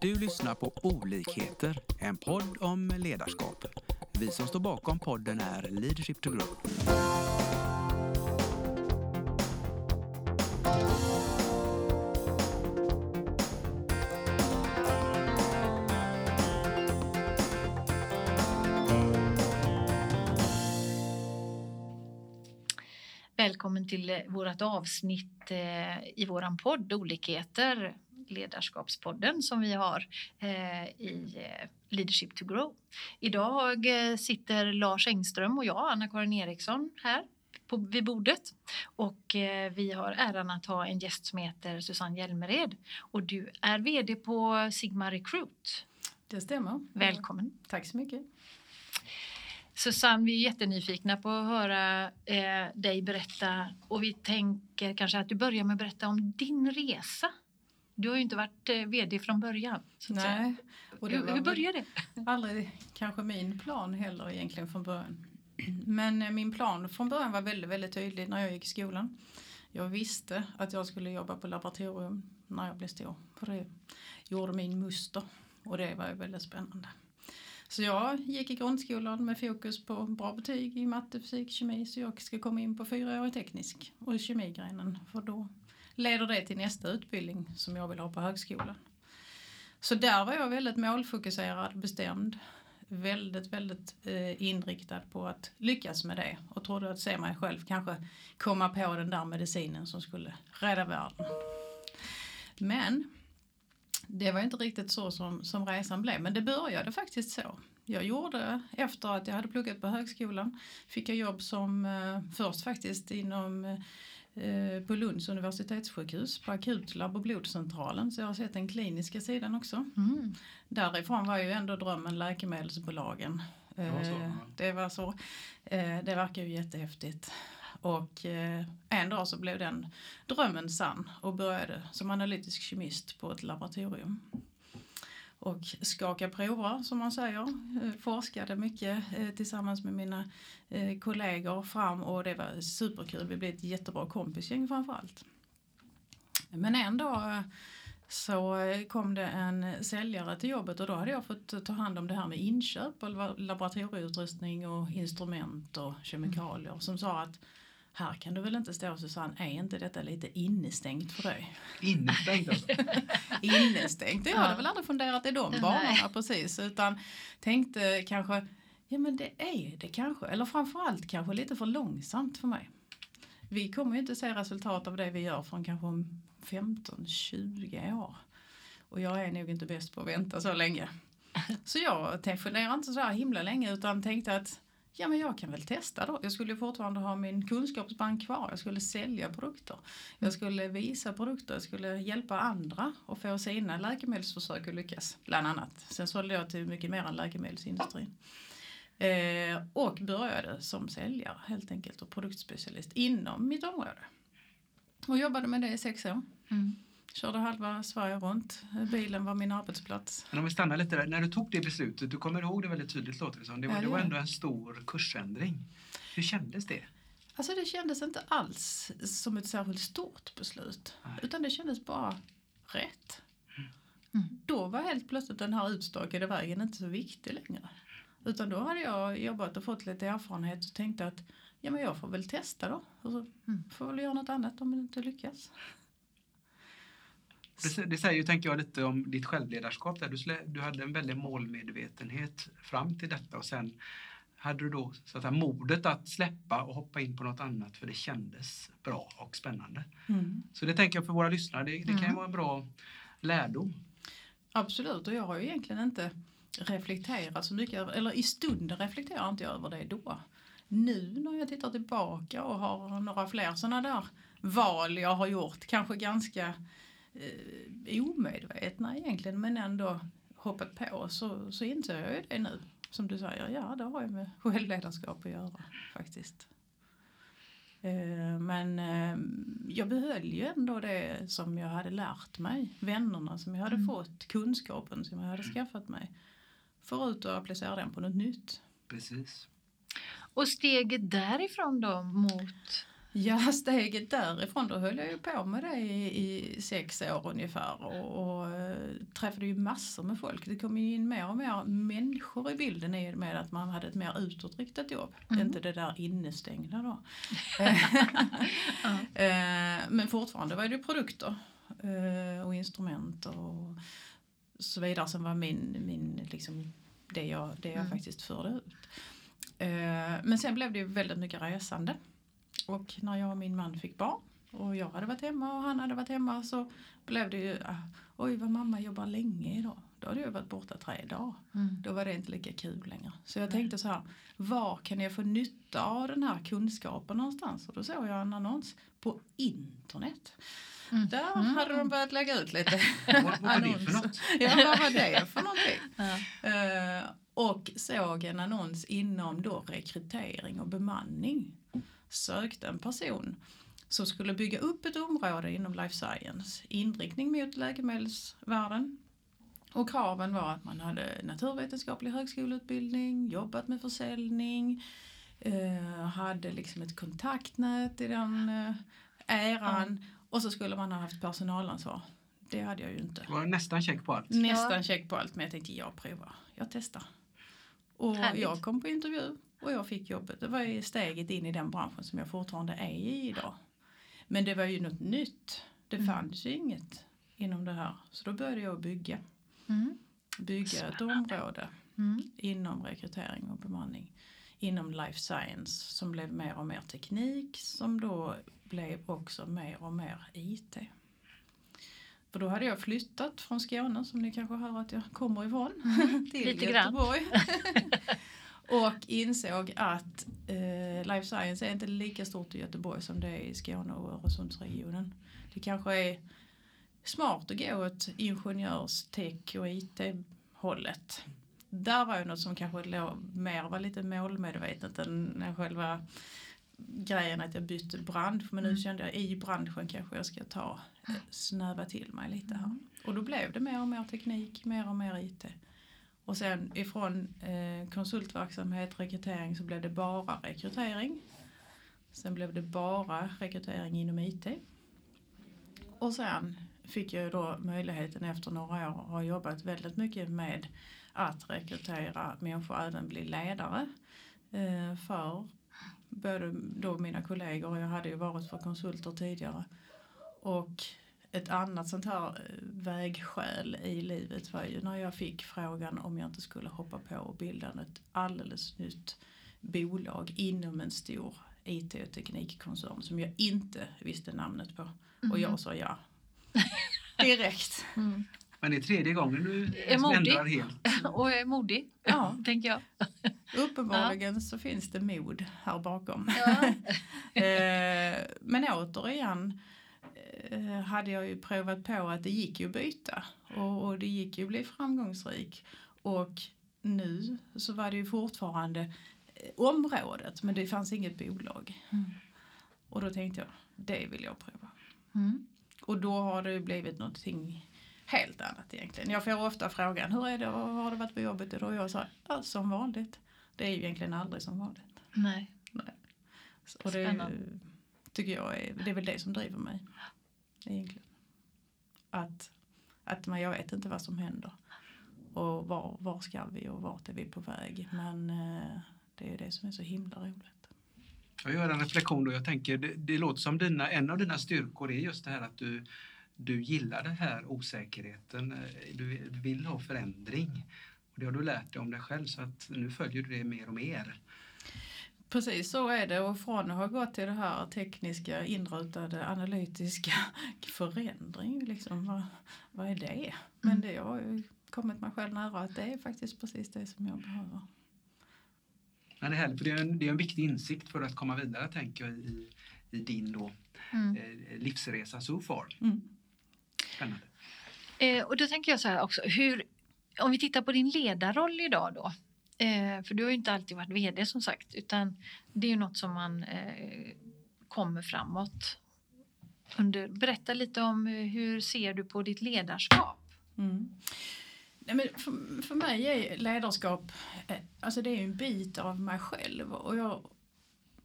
Du lyssnar på Olikheter, en podd om ledarskap. Vi som står bakom podden är Leadership to Grow. Välkommen till eh, vårt avsnitt eh, i våran podd Olikheter, ledarskapspodden som vi har eh, i eh, Leadership to Grow. Idag sitter Lars Engström och jag, Anna-Karin Eriksson, här på, vid bordet. Och vi har äran att ha en gäst som heter Susanne Hjälmered. Och du är VD på Sigma Recruit. Det stämmer. Välkommen. Tack så mycket. Susanne, vi är jättenyfikna på att höra eh, dig berätta och vi tänker kanske att du börjar med att berätta om din resa. Du har ju inte varit eh, VD från början. Nej. Och hur, hur började det? Aldrig kanske min plan heller egentligen från början. Men eh, min plan från början var väldigt, väldigt tydlig när jag gick i skolan. Jag visste att jag skulle jobba på laboratorium när jag blev stor. För det gjorde min muster och det var väldigt spännande. Så jag gick i grundskolan med fokus på bra betyg i matte, fysik, kemi så jag ska komma in på fyraårig teknisk och kemigrenen för då leder det till nästa utbildning som jag vill ha på högskolan. Så där var jag väldigt målfokuserad, bestämd, väldigt, väldigt eh, inriktad på att lyckas med det och trodde att se mig själv kanske komma på den där medicinen som skulle rädda världen. Men det var inte riktigt så som, som resan blev, men det började faktiskt så. Jag gjorde, efter att jag hade pluggat på högskolan, fick jag jobb som eh, först faktiskt inom eh, på Lunds universitetssjukhus på akutlabb och blodcentralen så jag har sett den kliniska sidan också. Mm. Därifrån var ju ändå drömmen läkemedelsbolagen. Det var så. Eh, det, var så. Eh, det verkar ju jättehäftigt. Och eh, en dag så blev den drömmen sann och började som analytisk kemist på ett laboratorium. Och skaka prover som man säger, eh, forskade mycket eh, tillsammans med mina eh, kollegor fram och det var superkul. Vi blev ett jättebra kompisgäng framförallt. Men en dag så kom det en säljare till jobbet och då hade jag fått ta hand om det här med inköp av laboratorieutrustning och instrument och kemikalier som sa att här kan du väl inte stå Susanne, är inte detta lite innestängt för dig? Innestängt alltså? innestängt, jag hade väl aldrig funderat i de banorna precis utan tänkte kanske, ja men det är det kanske, eller framförallt kanske lite för långsamt för mig. Vi kommer ju inte se resultat av det vi gör från kanske om 15-20 år. Och jag är nog inte bäst på att vänta så länge. Så jag funderade inte så här himla länge utan tänkte att ja men jag kan väl testa då. Jag skulle fortfarande ha min kunskapsbank kvar. Jag skulle sälja produkter. Jag skulle visa produkter. Jag skulle hjälpa andra att få sina läkemedelsförsök att lyckas. Bland annat. Sen sålde jag till mycket mer än läkemedelsindustrin. Eh, och började som säljare helt enkelt och produktspecialist inom mitt område. Och jobbade med det i sex år. Mm. Körde halva Sverige runt. Bilen var min arbetsplats. Men om vi stannar lite där. När du tog det beslutet, du kommer ihåg det väldigt tydligt låter det som. Det var, ja, det var ändå en stor kursändring. Hur kändes det? Alltså det kändes inte alls som ett särskilt stort beslut. Nej. Utan det kändes bara rätt. Mm. Då var helt plötsligt den här utstakade vägen inte så viktig längre. Utan då hade jag jobbat och fått lite erfarenhet och tänkte att ja men jag får väl testa då. Och så mm. får väl göra något annat om det inte lyckas. Det, det, säger ju, tänker jag, lite om ditt självledarskap. Där. Du, du hade en väldig målmedvetenhet fram till detta och sen hade du då så att säga, modet att släppa och hoppa in på något annat för det kändes bra och spännande. Mm. Så det tänker jag för våra lyssnare, det, det kan mm. vara en bra lärdom. Absolut, och jag har ju egentligen inte reflekterat så mycket, eller i stunden reflekterar inte jag över det då. Nu när jag tittar tillbaka och har några fler sådana där val jag har gjort, kanske ganska eh, omedvetna egentligen men ändå hoppat på så, så inser jag ju det nu. Som du säger, ja det har ju med självledarskap att göra faktiskt. Eh, men eh, jag behöll ju ändå det som jag hade lärt mig, vännerna som jag hade mm. fått, kunskapen som jag hade skaffat mig. Förut att applicera den på något nytt. Precis. Och steget därifrån då mot Ja, steget därifrån, då höll jag ju på med det i, i sex år ungefär och, och eh, träffade ju massor med folk. Det kom ju in mer och mer människor i bilden i och med att man hade ett mer utåtriktat jobb. Mm. Inte det där innestängda då. Ja. Eh, Men fortfarande var det ju produkter eh, och instrument och så vidare som var min, min liksom, det jag, det jag Mm. faktiskt förde ut. Men sen blev det ju väldigt mycket resande. Och när jag och min man fick barn och jag hade varit hemma och han hade varit hemma så blev det ju, ah, oj vad mamma jobbar länge idag. Då hade jag varit borta tre dagar. Mm. Då var det inte lika kul längre. Så jag tänkte så här, var kan jag få nytta av den här kunskapen någonstans? Och då såg jag en annons på internet. Mm. Där Mm. hade de börjat lägga ut lite. Vad, vad var det för Annons. något? ja, vad var det för någonting? Ja. Eh, och såg en annons inom då rekrytering och bemanning. Sökte en person som skulle bygga upp ett område inom life science. Inriktning mot läkemedelsvärlden. Och kraven var att man hade naturvetenskaplig högskoleutbildning, jobbat med försäljning, eh, hade liksom ett kontaktnät i den eh, äran och så skulle man ha haft personalansvar. Det hade jag ju inte. Det var nästan check på allt. Nästan check på allt men jag tänkte jag provar, jag testar. Och Härligt. jag kom på intervju och jag fick jobbet. Det var ju steget in i den branschen som jag fortfarande är i idag. Men det var ju något nytt. Det Mm. fanns ju inget inom det här. Så då började jag bygga. Mm. Bygga ett område Mm. inom rekrytering och bemanning. Inom life science som blev mer och mer teknik som då blev också mer och mer IT. För då hade jag flyttat från Skåne som ni kanske hör att jag kommer ifrån till Lite. Göteborg. och insåg att eh, life science är inte lika stort i Göteborg som det är i Skåne och Öresundsregionen. Det kanske är smart att gå åt ingenjörs, tech och IT-hållet. Där var ju något som kanske låg, mer var lite målmedvetet än själva grejen att jag bytte bransch. Men nu Mm. kände jag i branschen kanske jag ska ta, eh, snöva till mig lite här. Och då blev det mer och mer teknik, mer och mer IT. Och sen ifrån eh, konsultverksamhet, rekrytering så blev det bara rekrytering. Sen blev det bara rekrytering inom IT. Och sen fick jag då möjligheten efter några år ha jobbat väldigt mycket med att rekrytera människor och även bli ledare eh, för både då mina kollegor och jag hade ju varit för konsulter tidigare. Och ett annat sånt här eh, vägskäl i livet var ju när jag fick frågan om jag inte skulle hoppa på och bilda ett alldeles nytt bolag inom en stor IT och teknikkoncern som jag inte visste namnet på. Och jag sa ja. Direkt. Mm. Men det är tredje gången du ändrar helt. Och är modig, Ja. tänker jag. Uppenbarligen så finns det mod här bakom. Ja. Eh, men återigen hade jag ju provat på att det gick ju att byta och, och det gick ju att bli framgångsrik. Och nu så var det ju fortfarande eh, området men det fanns inget bolag. Mm. Och då tänkte jag, det vill jag prova. Mm. Och då har det ju blivit någonting helt annat egentligen. Jag får ofta frågan, hur är det och har det varit på jobbet idag? Och jag sa, ja, som vanligt. Det är ju egentligen aldrig som vanligt. Nej. Och det Spännande. tycker jag är, det är väl det som driver mig. Egentligen. Att, att man, jag vet inte vad som händer. Och var, var ska vi och vart är vi på väg. Men eh, det är det som är så himla roligt. Jag gör en reflektion då. Jag tänker, det, det låter som dina, en av dina styrkor är just det här att du, du gillar den här osäkerheten. Eh, du, du vill ha förändring. Och det har du lärt dig om dig själv så att nu följer du det mer och mer. Precis så är det och från att ha gått till det här tekniska, inrutade, analytiska förändring. Liksom, vad, vad är det? Men Mm. det har ju kommit mig själv nära att det är faktiskt precis det som jag behöver. Men det, är härligt, för det, är en, det är en viktig insikt för att komma vidare tänker jag i, i din då, Mm. eh, livsresa so far. Mm. Spännande. Eh, och då tänker jag så här också, hur, om vi tittar på din ledarroll idag då. Eh, för du har ju inte alltid varit vd som sagt, utan det är ju något som man eh, kommer framåt. Under, berätta lite om eh, hur ser du på ditt ledarskap? Mm. Nej, men för, för mig är ledarskap, eh, alltså det är en bit av mig själv och jag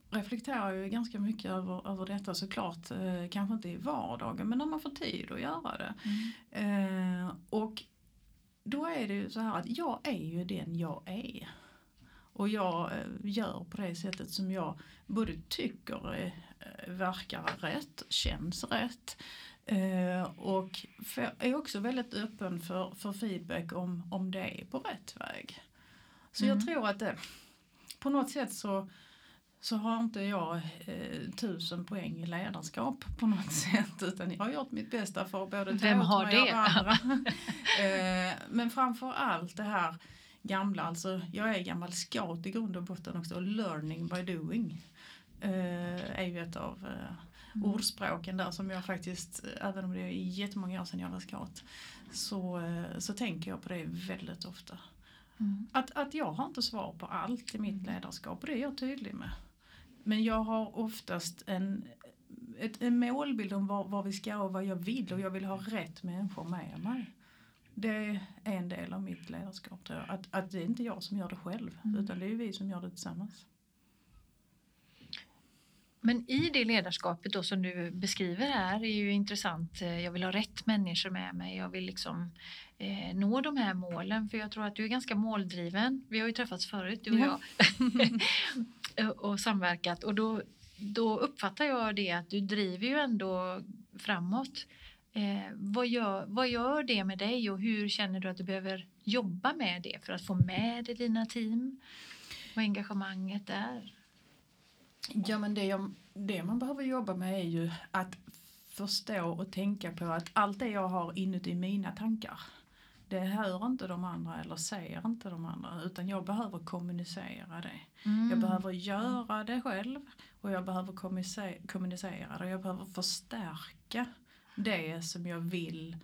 reflekterar ju ganska mycket över, över detta såklart. Eh, kanske inte i vardagen men när man får tid att göra det. Mm. Eh, och då är det ju så här att jag är ju den jag är. Och jag eh, gör på det sättet som jag både tycker eh, verkar rätt, känns rätt. Eh, och är också väldigt öppen för, för feedback om, om det är på rätt väg. Så Mm. jag tror att det, på något sätt så, så har inte jag eh, tusen poäng i ledarskap på något sätt utan jag har gjort mitt bästa för att både ta Vem åt har mig det? andra. eh, men framför allt det här gamla, alltså jag är gammal scout i grund och botten också och learning by doing eh, är ju ett av eh, Mm. ordspråken där som jag faktiskt, eh, även om det är jättemånga år sedan jag var scout, så, eh, så tänker jag på det väldigt ofta. Mm. Att, att jag har inte svar på allt i mitt ledarskap och det är jag tydlig med. Men jag har oftast en, ett, en målbild om var, var vi ska och vad jag vill och jag vill ha rätt människor med mig. Det är en del av mitt ledarskap. Tror jag. Att, att det är inte jag som gör det själv Mm. utan det är vi som gör det tillsammans. Men i det ledarskapet då som du beskriver här är ju intressant. Jag vill ha rätt människor med mig. Jag vill liksom eh, nå de här målen för jag tror att du är ganska måldriven. Vi har ju träffats förut du och Ja. jag Eh, och samverkat och då, då uppfattar jag det att du driver ju ändå framåt. Eh, vad, gör, vad gör det med dig och hur känner du att du behöver jobba med det för att få med dig dina team? Vad engagemanget är? Ja men det, jag, det man behöver jobba med är ju att förstå och tänka på att allt det jag har inuti mina tankar det hör inte de andra eller ser inte de andra utan jag behöver kommunicera det. Mm. Jag behöver göra det själv och jag behöver kommunicera, det och jag behöver förstärka det som jag vill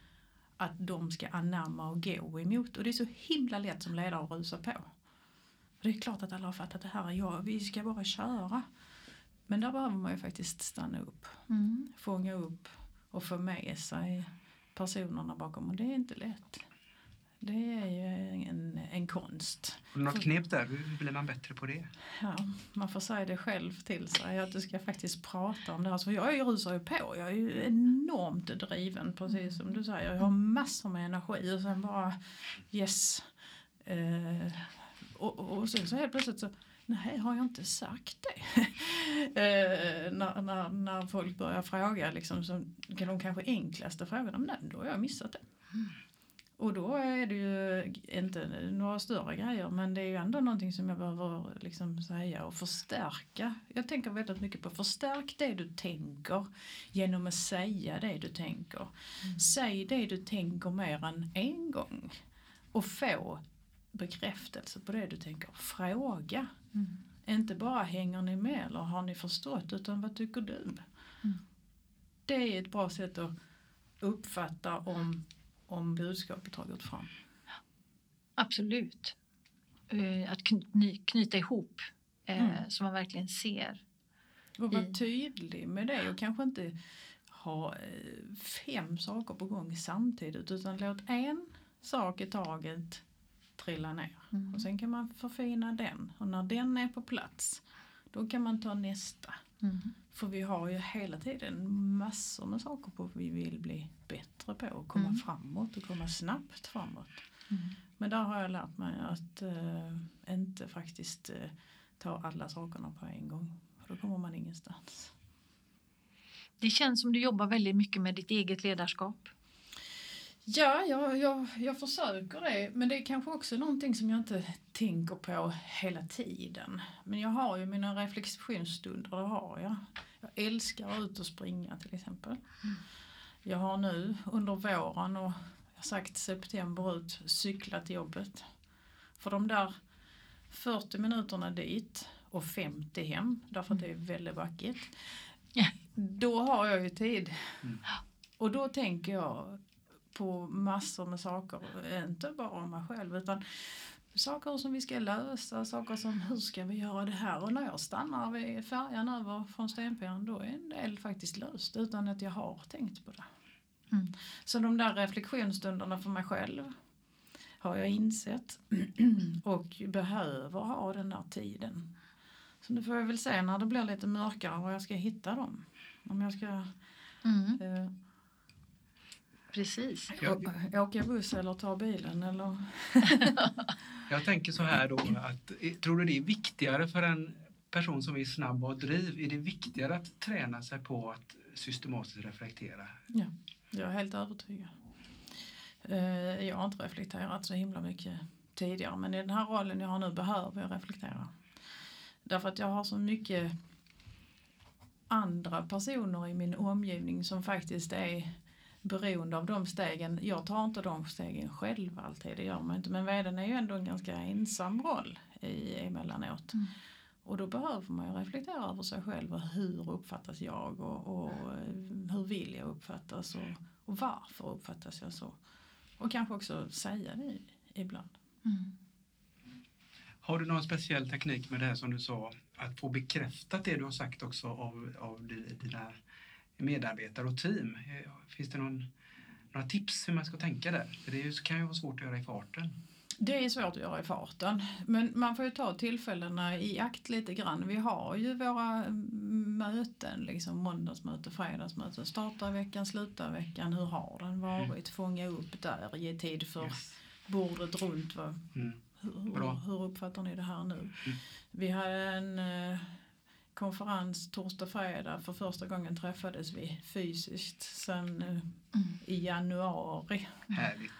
att de ska anamma och gå emot. Och det är så himla lätt som ledare att rusa på. Det är klart att alla har fattat det här, ja, vi ska bara köra. Men där behöver man ju faktiskt stanna upp, Mm. fånga upp och få med sig personerna bakom och det är inte lätt. Det är ju en, en konst. Något knep där? Hur blir man bättre på det? Ja, man får säga det själv till sig att du ska faktiskt prata om det här. Så jag rusar ju på, jag är ju enormt driven precis som du säger. Jag har massor med energi och sen bara yes. Eh, och, och sen så helt plötsligt så Nej, har jag inte sagt det? eh, när, när, när folk börjar fråga liksom, så kan de kanske enklaste frågorna, men nej, då har jag missat det. Och då är det ju inte några större grejer men det är ju ändå någonting som jag behöver liksom säga och förstärka. Jag tänker väldigt mycket på förstärk det du tänker genom att säga det du tänker. Säg det du tänker mer än en gång och få bekräftelse på det du tänker. Fråga. Mm. Inte bara hänger ni med eller har ni förstått utan vad tycker du? Mm. Det är ett bra sätt att uppfatta om, om budskapet har gått fram. Absolut. Eh, Att kny- knyta ihop eh, Mm. så man verkligen ser. Och vara I- tydlig med det och kanske inte ha eh, fem saker på gång samtidigt utan låt en sak i taget trilla ner. Mm. Och sen kan man förfina den och när den är på plats då kan man ta nästa. Mm. För vi har ju hela tiden massor med saker på vi vill bli bättre på och komma Mm. framåt och komma snabbt framåt. Mm. Men där har jag lärt mig att eh, inte faktiskt eh, ta alla sakerna på en gång. För då kommer man ingenstans. Det känns som du jobbar väldigt mycket med ditt eget ledarskap. Ja, jag, jag, jag försöker det. Men det är kanske också någonting som jag inte tänker på hela tiden. Men jag har ju mina reflektionsstunder, det har jag. Jag älskar att ut och springa till exempel. Jag har nu under våren och jag sagt september ut cyklat till jobbet. För de där 40 minuterna dit och 50 hem, därför att det är väldigt vackert. Då har jag ju tid. Mm. Och då tänker jag på massor med saker, inte bara om mig själv utan saker som vi ska lösa, saker som hur ska vi göra det här och när jag stannar vid färjan över från Stenpiren då är en del faktiskt löst utan att jag har tänkt på det. Mm. Så de där reflektionsstunderna för mig själv har jag insett och behöver ha den där tiden. Så nu får jag väl se när det blir lite mörkare var jag ska hitta dem. Om jag ska Mm. eh, Precis. Ja. å- åka buss eller ta bilen eller... Jag tänker så här då att eh, tror du det är viktigare för en person som är snabb och driv, är det viktigare att träna sig på att systematiskt reflektera? Jag är helt övertygad. Eh, Jag har inte reflekterat så himla mycket tidigare men i den här rollen jag har nu behöver jag reflektera. Därför att jag har så mycket andra personer i min omgivning som faktiskt är beroende av de stegen. Jag tar inte de stegen själv alltid, det gör man inte. Men vdn är ju ändå en ganska ensam roll i, emellanåt. Mm. Och då behöver man ju reflektera över sig själv och hur uppfattas jag och, och eh, hur vill jag uppfattas och, och varför uppfattas jag så. Och kanske också säga det ibland. Mm. Har du någon speciell teknik med det här som du sa, att få bekräftat det du har sagt också av, av di- dina medarbetare och team? Finns det någon, några tips hur man ska tänka där? För det kan ju vara svårt att göra i farten. Det är svårt att göra i farten. Men man får ju ta tillfällena i akt lite grann. Vi har ju våra mm, möten, liksom måndagsmöte, fredagsmöte. Starta veckan, sluta veckan. Hur har den varit? Fånga upp där, ge tid för Yes. bordet runt. Vad, Mm. hur, hur uppfattar ni det här nu? Vi hade en eh, konferens torsdag, fredag. För första gången träffades vi fysiskt sen eh, Mm. i januari. Härligt.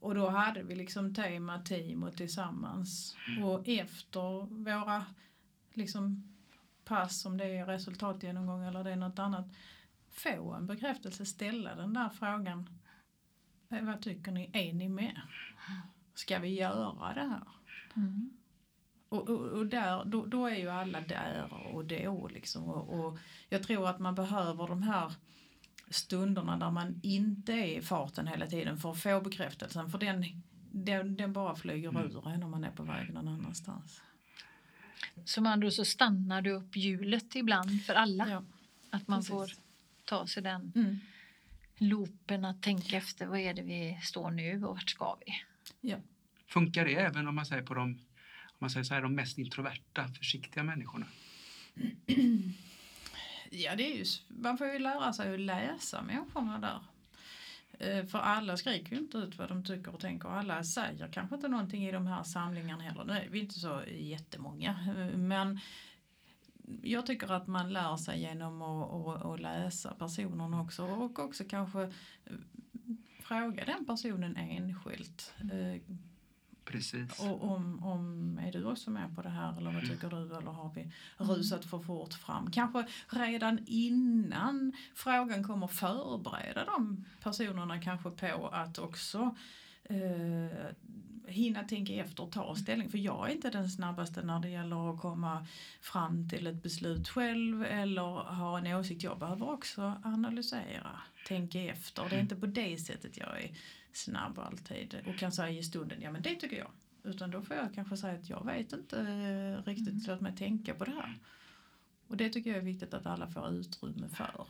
Och då hade vi liksom tema team och tillsammans. Mm. Och efter våra liksom pass, om det är resultatgenomgång eller det är något annat, få en bekräftelse, ställa den där frågan. "Eh, Vad tycker ni? Är ni med? Ska vi göra det här? Mm. Och, och, och där, då, då är ju alla där och då liksom. Och, och jag tror att man behöver de här stunderna där man inte är i farten hela tiden för att få bekräftelsen. För den, den, den bara flyger Mm. ur en när man är på väg någon annanstans. Så med andra så stannar du upp hjulet ibland för alla. Ja, att man precis. får ta sig den Mm. loopen att tänka efter vad är det vi står nu och vart ska vi? Funkar det även om man säger på de, om man säger så här, de mest introverta, försiktiga människorna? Ja, det är ju, man får ju lära sig att läsa människorna där. Eh, för alla skriker ju inte ut vad de tycker och tänker. Alla säger kanske inte någonting i de här samlingarna heller. Nu är vi inte så jättemånga. Eh, men jag tycker att man lär sig genom att, att, att läsa personerna också. Och också kanske eh, fråga den personen enskilt. Mm Precis. och om, om är du också med på det här eller vad tycker du eller har vi rusat för fort fram? Kanske redan innan frågan kommer förbereda de personerna kanske på att också eh, hinna tänka efter och ta ställning. För jag är inte den snabbaste när det gäller att komma fram till ett beslut själv eller ha en åsikt. Jag behöver också analysera, tänka efter. Det är inte på det sättet jag är snabb alltid och kan säga i stunden, ja men det tycker jag. Utan då får jag kanske säga att jag vet inte eh, riktigt, låt mig tänka på det här. Och det tycker jag är viktigt att alla får utrymme för.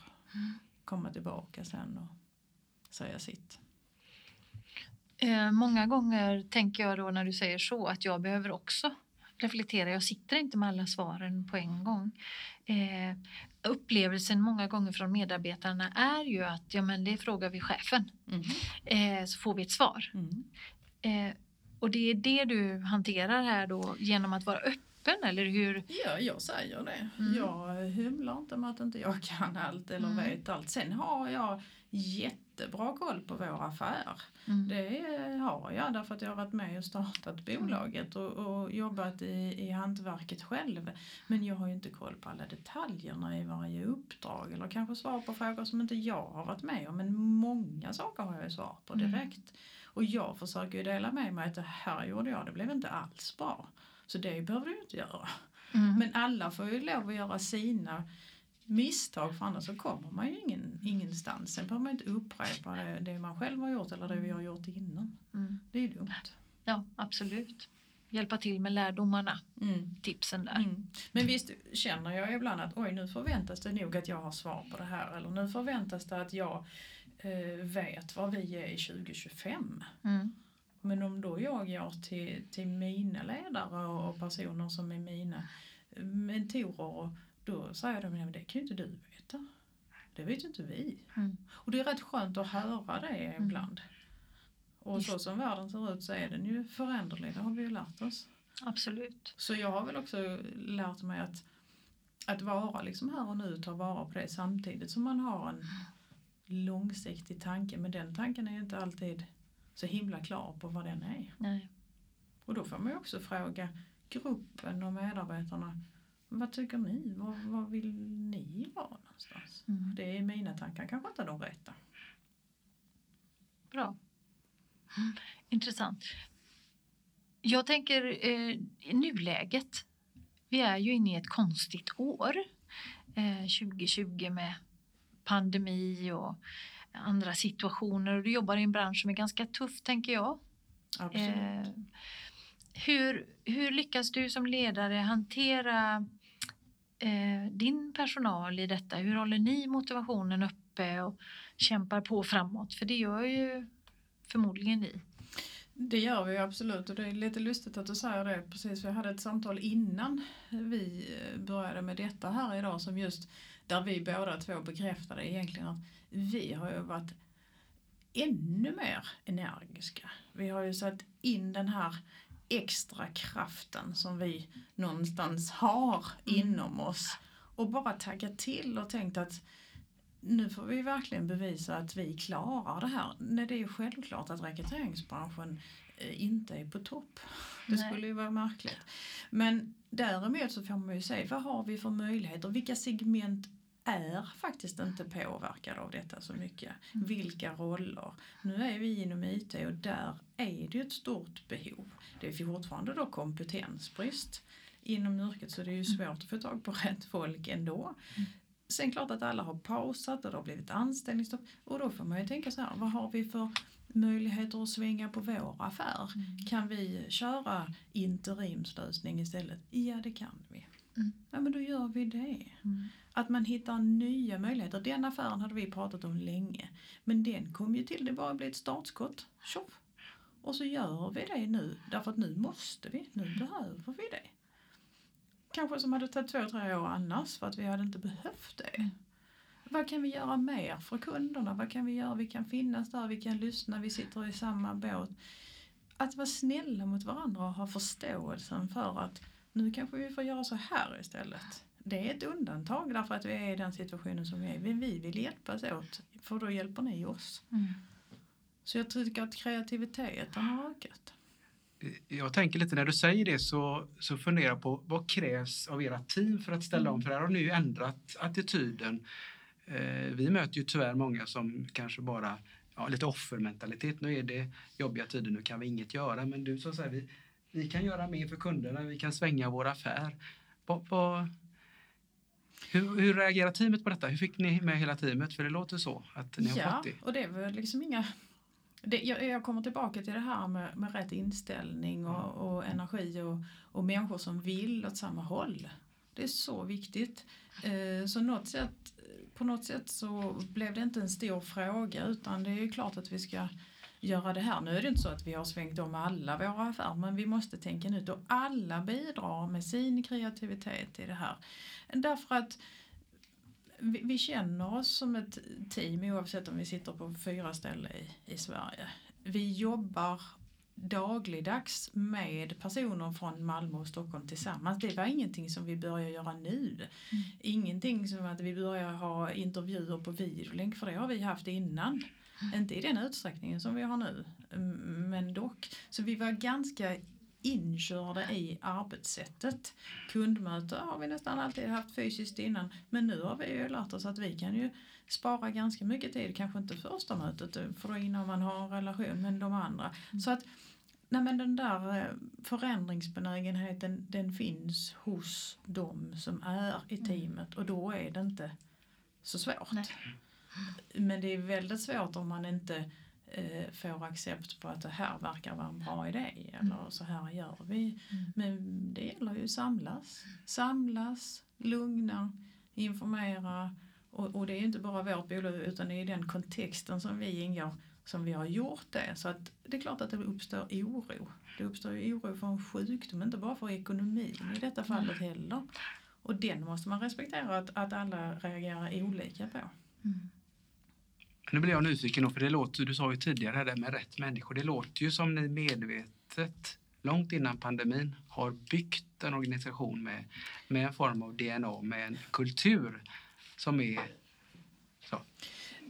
Komma tillbaka sen och säga sitt. Eh, många gånger tänker jag då när du säger så att jag behöver också reflektera. Jag sitter inte med alla svaren på en gång. Eh, upplevelsen många gånger från medarbetarna är ju att ja, men det frågar vi chefen eh, så får vi ett svar. Mm. Eh, och det är det du hanterar här då genom att vara öppen eller hur? Ja, jag säger det. Mm. Jag hymlar inte med att inte jag kan allt eller Mm. vet allt. Sen har jag jättebra koll på vår affär. Mm. Det har jag därför att jag har varit med och startat bolaget och, och jobbat i, i hantverket själv. Men jag har ju inte koll på alla detaljerna i varje uppdrag eller kanske svar på frågor som inte jag har varit med om. Men många saker har jag ju svar på Mm. direkt. Och jag försöker ju dela med mig att det här gjorde jag, det blev inte alls bra. Så det behöver du inte göra. Mm. Men alla får ju lov att göra sina misstag för annars så kommer man ju ingen, ingenstans. Sen behöver man inte upprepa det, det man själv har gjort eller det vi har gjort innan. Mm. Det är ju dumt. Ja, absolut. Hjälpa till med lärdomarna, Mm. tipsen där. Mm. Men visst känner jag ibland att oj nu förväntas det nog att jag har svar på det här eller nu förväntas det att jag eh, vet vad vi är i 2025. Mm. Men om då jag går till, till mina ledare och, personer som är mina mentorer då säger de, men det kan ju inte du veta. Det vet ju inte vi. Mm. Och det är rätt skönt att höra det ibland. Och så som världen ser ut så är den ju föränderlig, det har vi ju lärt oss. Absolut. Så jag har väl också lärt mig att, att vara liksom här och nu, ta vara på det samtidigt som man har en långsiktig tanke. Men den tanken är ju inte alltid så himla klar på vad den är. Nej. Och då får man ju också fråga gruppen och medarbetarna. Vad tycker ni? Vad, vad vill ni vara någonstans? Mm. Det är mina tankar, kanske inte de rätta. Bra. Intressant. Jag tänker eh, nuläget. Vi är ju inne i ett konstigt år. Eh, 2020 med pandemi och andra situationer. Och du jobbar i en bransch som är ganska tuff tänker jag. Absolut. Eh, hur, hur lyckas du som ledare hantera eh, din personal i detta? Hur håller ni motivationen uppe och kämpar på framåt? För det gör ju förmodligen ni. Det gör vi absolut och det är lite lustigt att du säger det precis. Vi hade ett samtal innan vi eh, började med detta här idag som just där vi båda två bekräftade egentligen att vi har ju varit ännu mer energiska. Vi har ju satt in den här extra kraften som vi någonstans har inom oss och bara taggat till och tänkt att nu får vi verkligen bevisa att vi klarar det här. Nej, det är ju självklart att rekryteringsbranschen eh, inte är på topp. Det Nej. skulle ju vara märkligt. Men däremot så får man ju se vad har vi för möjligheter? Vilka segment är faktiskt inte påverkade av detta så mycket. Vilka roller? Nu är vi inom IT och där är det ett stort behov. Det är fortfarande då kompetensbrist inom yrket så det är ju svårt att få tag på rätt folk ändå. Sen klart att alla har pausat och det har blivit anställningsstopp och då får man ju tänka så här, vad har vi för möjligheter att svänga på vår affär? Kan vi köra interimslösning istället? Ja, det kan vi. Mm. Ja, men då gör vi det. Mm. Att man hittar nya möjligheter. Den affären hade vi pratat om länge. Men den kom ju till, det bara blev ett startskott. Tjoff! Och så gör vi det nu. Därför att nu måste vi, nu behöver vi det. Kanske som hade tagit två, tre år annars för att vi hade inte behövt det. Vad kan vi göra mer för kunderna? Vad kan vi göra? Vi kan finnas där, vi kan lyssna, vi sitter i samma båt. Att vara snälla mot varandra och ha förståelsen för att nu kanske vi får göra så här istället. Det är ett undantag därför att vi är i den situationen som vi är. Men vi vill hjälpas åt för då hjälper ni oss. Mm. Så jag tycker att kreativiteten har ökat. Jag tänker lite när du säger det så, så funderar jag på vad krävs av era team för att ställa om? För här har ni ju ändrat attityden. Eh, vi möter ju tyvärr många som kanske bara ja, lite offermentalitet. Nu är det jobbiga tider, nu kan vi inget göra. Men du som säger vi, vi kan göra mer för kunderna, vi kan svänga vår affär. Vad, vad, hur, hur reagerar teamet på detta? Hur fick ni med hela teamet? För det låter så att ni har ja, fått det. och det är väl liksom inga... Det, jag, jag kommer tillbaka till det här med, med rätt inställning och, och energi och, och människor som vill åt samma håll. Det är så viktigt. Eh, så något sätt, på något sätt så blev det inte en stor fråga utan det är ju klart att vi ska göra det här. Nu är det inte så att vi har svängt om alla våra affärer men vi måste tänka nytt och alla bidrar med sin kreativitet i det här. Därför att vi, vi känner oss som ett team oavsett om vi sitter på fyra ställen i, i Sverige. Vi jobbar dagligdags med personer från Malmö och Stockholm tillsammans. Det var ingenting som vi börjar göra nu. Ingenting som att vi börjar ha intervjuer på videolänk för det har vi haft innan. Inte i den utsträckningen som vi har nu, mm, men dock. Så vi var ganska inkörda i arbetssättet. Kundmöte har vi nästan alltid haft fysiskt innan men nu har vi ju lärt oss att vi kan ju spara ganska mycket tid, kanske inte första mötet för då innan man har en relation men de andra. Så att nej men den där eh, förändringsbenägenheten den finns hos de som är i teamet och då är det inte så svårt. Nej. Men det är väldigt svårt om man inte eh, får accept på att det här verkar vara en bra idé eller så här gör vi. Mm. Men det gäller ju att samlas. Samlas, lugna, informera och, och det är inte bara vårt bolag utan i den kontexten som vi ingår som vi har gjort det. Så att det är klart att det uppstår oro. Det uppstår ju oro för en sjukdom, inte bara för ekonomin i detta fallet heller. Och den måste man respektera att, att alla reagerar olika på. Mm. Nu blir jag nyfiken, för det låter, du sa ju tidigare det med rätt människor, det låter ju som ni medvetet långt innan pandemin har byggt en organisation med, med en form av DNA, med en kultur som är så.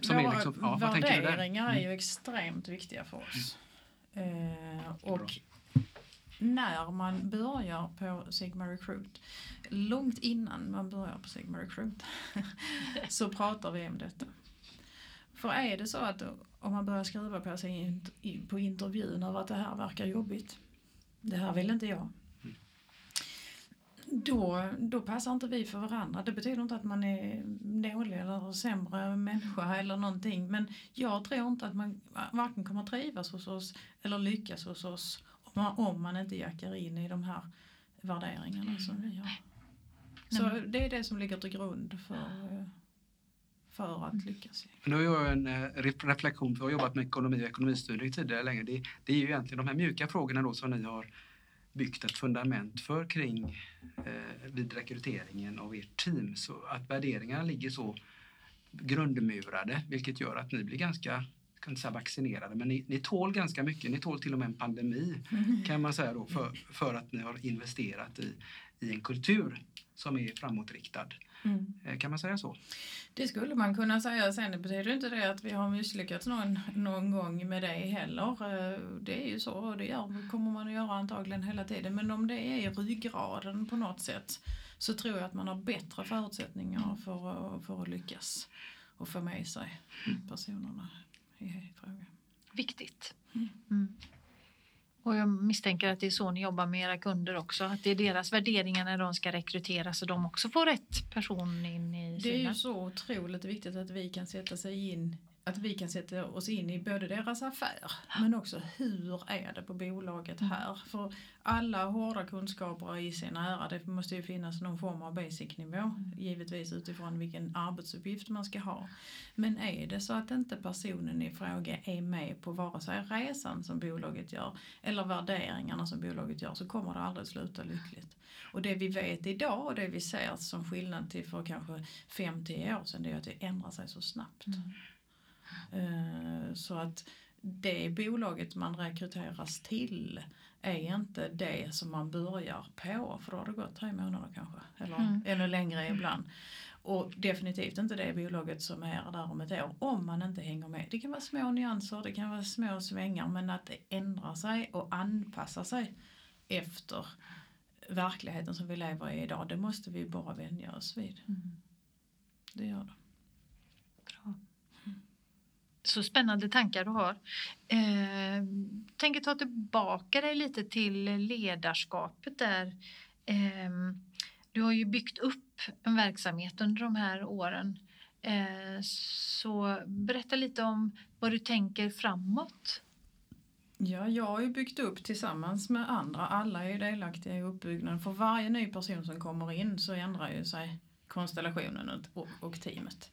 Som Våra är liksom, ja, värderingar är Mm. ju extremt viktiga för oss. Eh, och när man börjar på Sigma Recruit, långt innan man börjar på Sigma Recruit, så pratar vi om detta. För är det så att om man börjar skriva på sig på intervjun över att det här verkar jobbigt, det här vill inte jag. Då, då passar inte vi för varandra. Det betyder inte att man är dålig eller sämre människa eller någonting. Men jag tror inte att man varken kommer trivas hos oss eller lyckas hos oss om man, om man inte jackar in i de här värderingarna som vi har. Så det är det som ligger till grund för, eh, för att lyckas. Men då gör jag en eh, ref- reflektion, för jag har jobbat med ekonomi och ekonomistyrning tidigare länge. Det, det är ju egentligen de här mjuka frågorna då som ni har byggt ett fundament för kring eh, vid rekryteringen av ert team. Så att värderingarna ligger så grundmurade, vilket gör att ni blir ganska jag kan inte säga vaccinerade, men ni, ni tål ganska mycket. Ni tål till och med en pandemi kan man säga då för, för att ni har investerat i, i en kultur som är framåtriktad. Mm. Eh, Kan man säga så? Det skulle man kunna säga. Sen det betyder inte det att vi har misslyckats någon, någon gång med det heller. Eh, Det är ju så och det gör, kommer man att göra antagligen hela tiden. Men om det är ryggraden på något sätt så tror jag att man har bättre förutsättningar för, att- för att lyckas och få med sig personerna i fråga. Viktigt. Mm. Och jag misstänker att det är så ni jobbar med era kunder också. Att det är deras värderingar när de ska rekrytera så de också får rätt person in i Det är sina. ju så otroligt viktigt att vi kan sätta sig in att vi kan sätta oss in i både deras affär men också hur är det på bolaget här. För alla hårda kunskaper i sin ära, det måste ju finnas någon form av basic nivå givetvis utifrån vilken arbetsuppgift man ska ha. Men är det så att inte personen i fråga är med på vare sig resan som bolaget gör eller värderingarna som bolaget gör så kommer det aldrig sluta lyckligt. Och det vi vet idag och det vi ser som skillnad till för kanske 5-10 år sedan det är att det ändrar sig så snabbt. Mm. Eh, Så att det bolaget man rekryteras till är inte det som man börjar på för då har det gått tre månader kanske eller Mm. ännu längre ibland. Och definitivt inte det bolaget som är där om ett år om man inte hänger med. Det kan vara små nyanser, det kan vara små svängar men att det ändrar sig och anpassar sig efter verkligheten som vi lever i idag det måste vi bara vänja oss vid. Mm. Det gör det. Så spännande tankar du har. Eh, tänker ta tillbaka dig lite till ledarskapet där. Eh, du har ju byggt upp en verksamhet under de här åren. Eh, så berätta lite om vad du tänker framåt. Ja, jag har ju byggt upp tillsammans med andra. Alla är ju delaktiga i uppbyggnaden. För varje ny person som kommer in så ändrar ju sig konstellationen och, och teamet.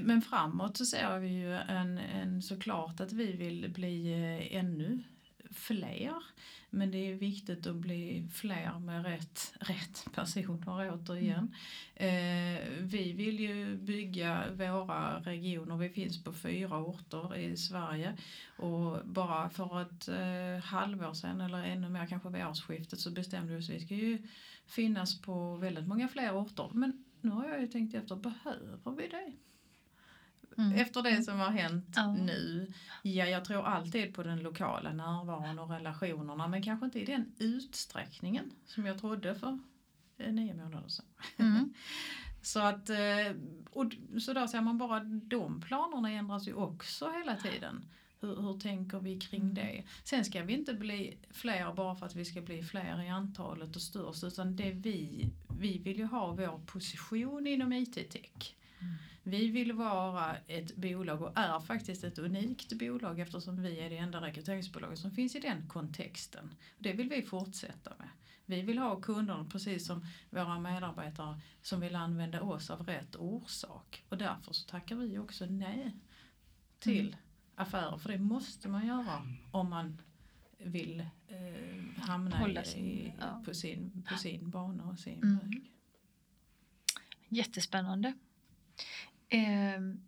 Men framåt så ser vi ju en, en såklart att vi vill bli eh, ännu fler. Men det är viktigt att bli fler med rätt, rätt personer återigen. Eh, vi vill ju bygga våra regioner. Vi finns på fyra orter i Sverige. Och bara för ett eh, halvår sedan eller ännu mer kanske vid årsskiftet så bestämde vi oss vi ska ju finnas på väldigt många fler orter. Men nu har jag ju tänkt efter, behöver vi det? Mm. Efter det som har hänt Ja. nu. Ja, jag tror alltid på den lokala närvaron och relationerna men kanske inte i den utsträckningen som jag trodde för eh, nio månader sedan. Mm. Så att, eh, och så där ser man bara de planerna ändras ju också hela tiden. Hur, hur tänker vi kring det? Sen ska vi inte bli fler bara för att vi ska bli fler i antalet och störst utan det vi, vi vill ju ha vår position inom IT-tech. Vi vill vara ett bolag och är faktiskt ett unikt bolag eftersom vi är det enda rekryteringsbolaget som finns i den kontexten. Det vill vi fortsätta med. Vi vill ha kunderna precis som våra medarbetare som vill använda oss av rätt orsak. Och därför så tackar vi också nej till affärer. För det måste man göra om man vill eh, hamna Hålla i, sin- ja. på, sin, på sin bana och sin Mm. väg. Jättespännande. Ehm,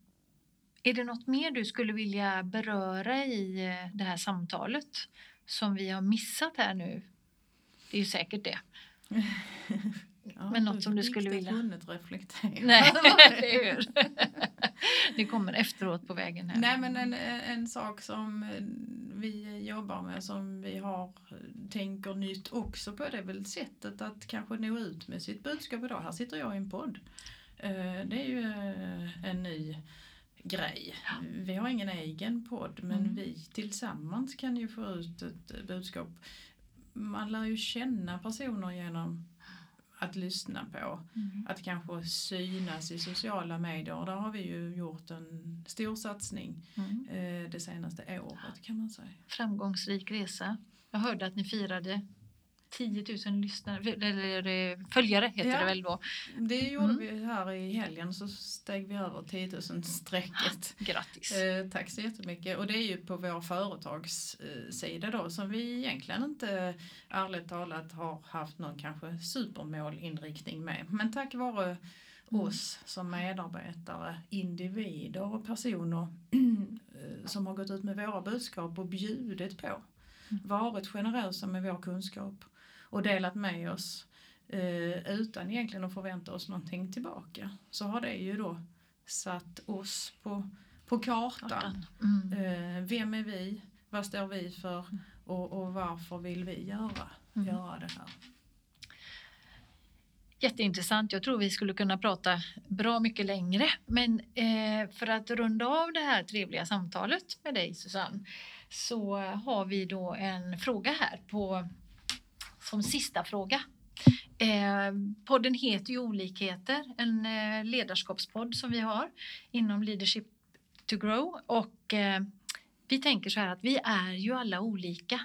är det något mer du skulle vilja beröra i eh, det här samtalet som vi har missat här nu? Det är ju säkert det. Ja, Men något som du skulle vilja- hunnit reflektera. Nej, hur? Det kommer efteråt på vägen här. Nej men en, en sak som eh, vi jobbar med som vi har tänker nytt också på det är väl sättet att kanske nå ut med sitt budskap idag. Här sitter jag i en podd. Eh, Det är ju eh, en ny grej. Vi har ingen egen podd men Mm. vi tillsammans kan ju få ut ett budskap. Man lär ju känna personer genom att lyssna på Mm. att kanske synas i sociala medier. Och där har vi ju gjort en stor satsning Mm. eh, det senaste året kan man säga. Framgångsrik resa. Jag hörde att ni firade 10 000 lyssnare, eller eh, följare heter Ja. det väl då. Det gjorde Mm. vi här i helgen så steg vi över 10 000 strecket. Grattis! Eh, tack så jättemycket. Och det är ju på vår företagssida då som vi egentligen inte ärligt talat har haft någon kanske supermålinriktning med. Men tack vare Mm. oss som medarbetare, individer och personer eh, som har gått ut med våra budskap och bjudit på. Mm. Varit generösa med vår kunskap och delat med oss eh, utan egentligen att förvänta oss någonting tillbaka. Så har det ju då satt oss på, på kartan. Mm. Eh, vem är vi? Vad står vi för? Och, och varför vill vi göra, Mm. göra det här? Jätteintressant. Jag tror vi skulle kunna prata bra mycket längre. Men eh, för att runda av det här trevliga samtalet med dig Susanne så har vi då en fråga här på som sista fråga. Eh, podden heter ju Olikheter, en eh, ledarskapspodd som vi har inom Leadership to Grow och eh, vi tänker så här att vi är ju alla olika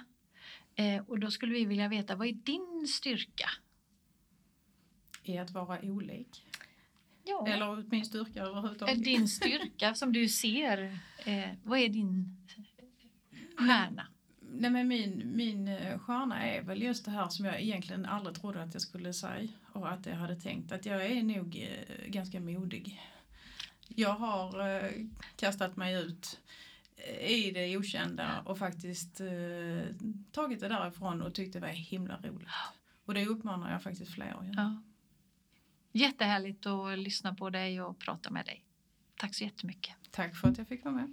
eh, och då skulle vi vilja veta vad är din styrka? I att vara olik. Ja. Eller min styrka överhuvudtaget. din styrka som du ser? Eh, vad är din stjärna? Nej, men min, min eh, stjärna är väl just det här som jag egentligen aldrig trodde att jag skulle säga och att jag hade tänkt att jag är nog eh, ganska modig. Jag har eh, kastat mig ut i det okända och faktiskt tagit det därifrån och tyckte det var himla roligt. Och det uppmanar jag faktiskt fler att göra. Ja. Jättehärligt att lyssna på dig och prata med dig. Tack så jättemycket. Tack för att jag fick vara med.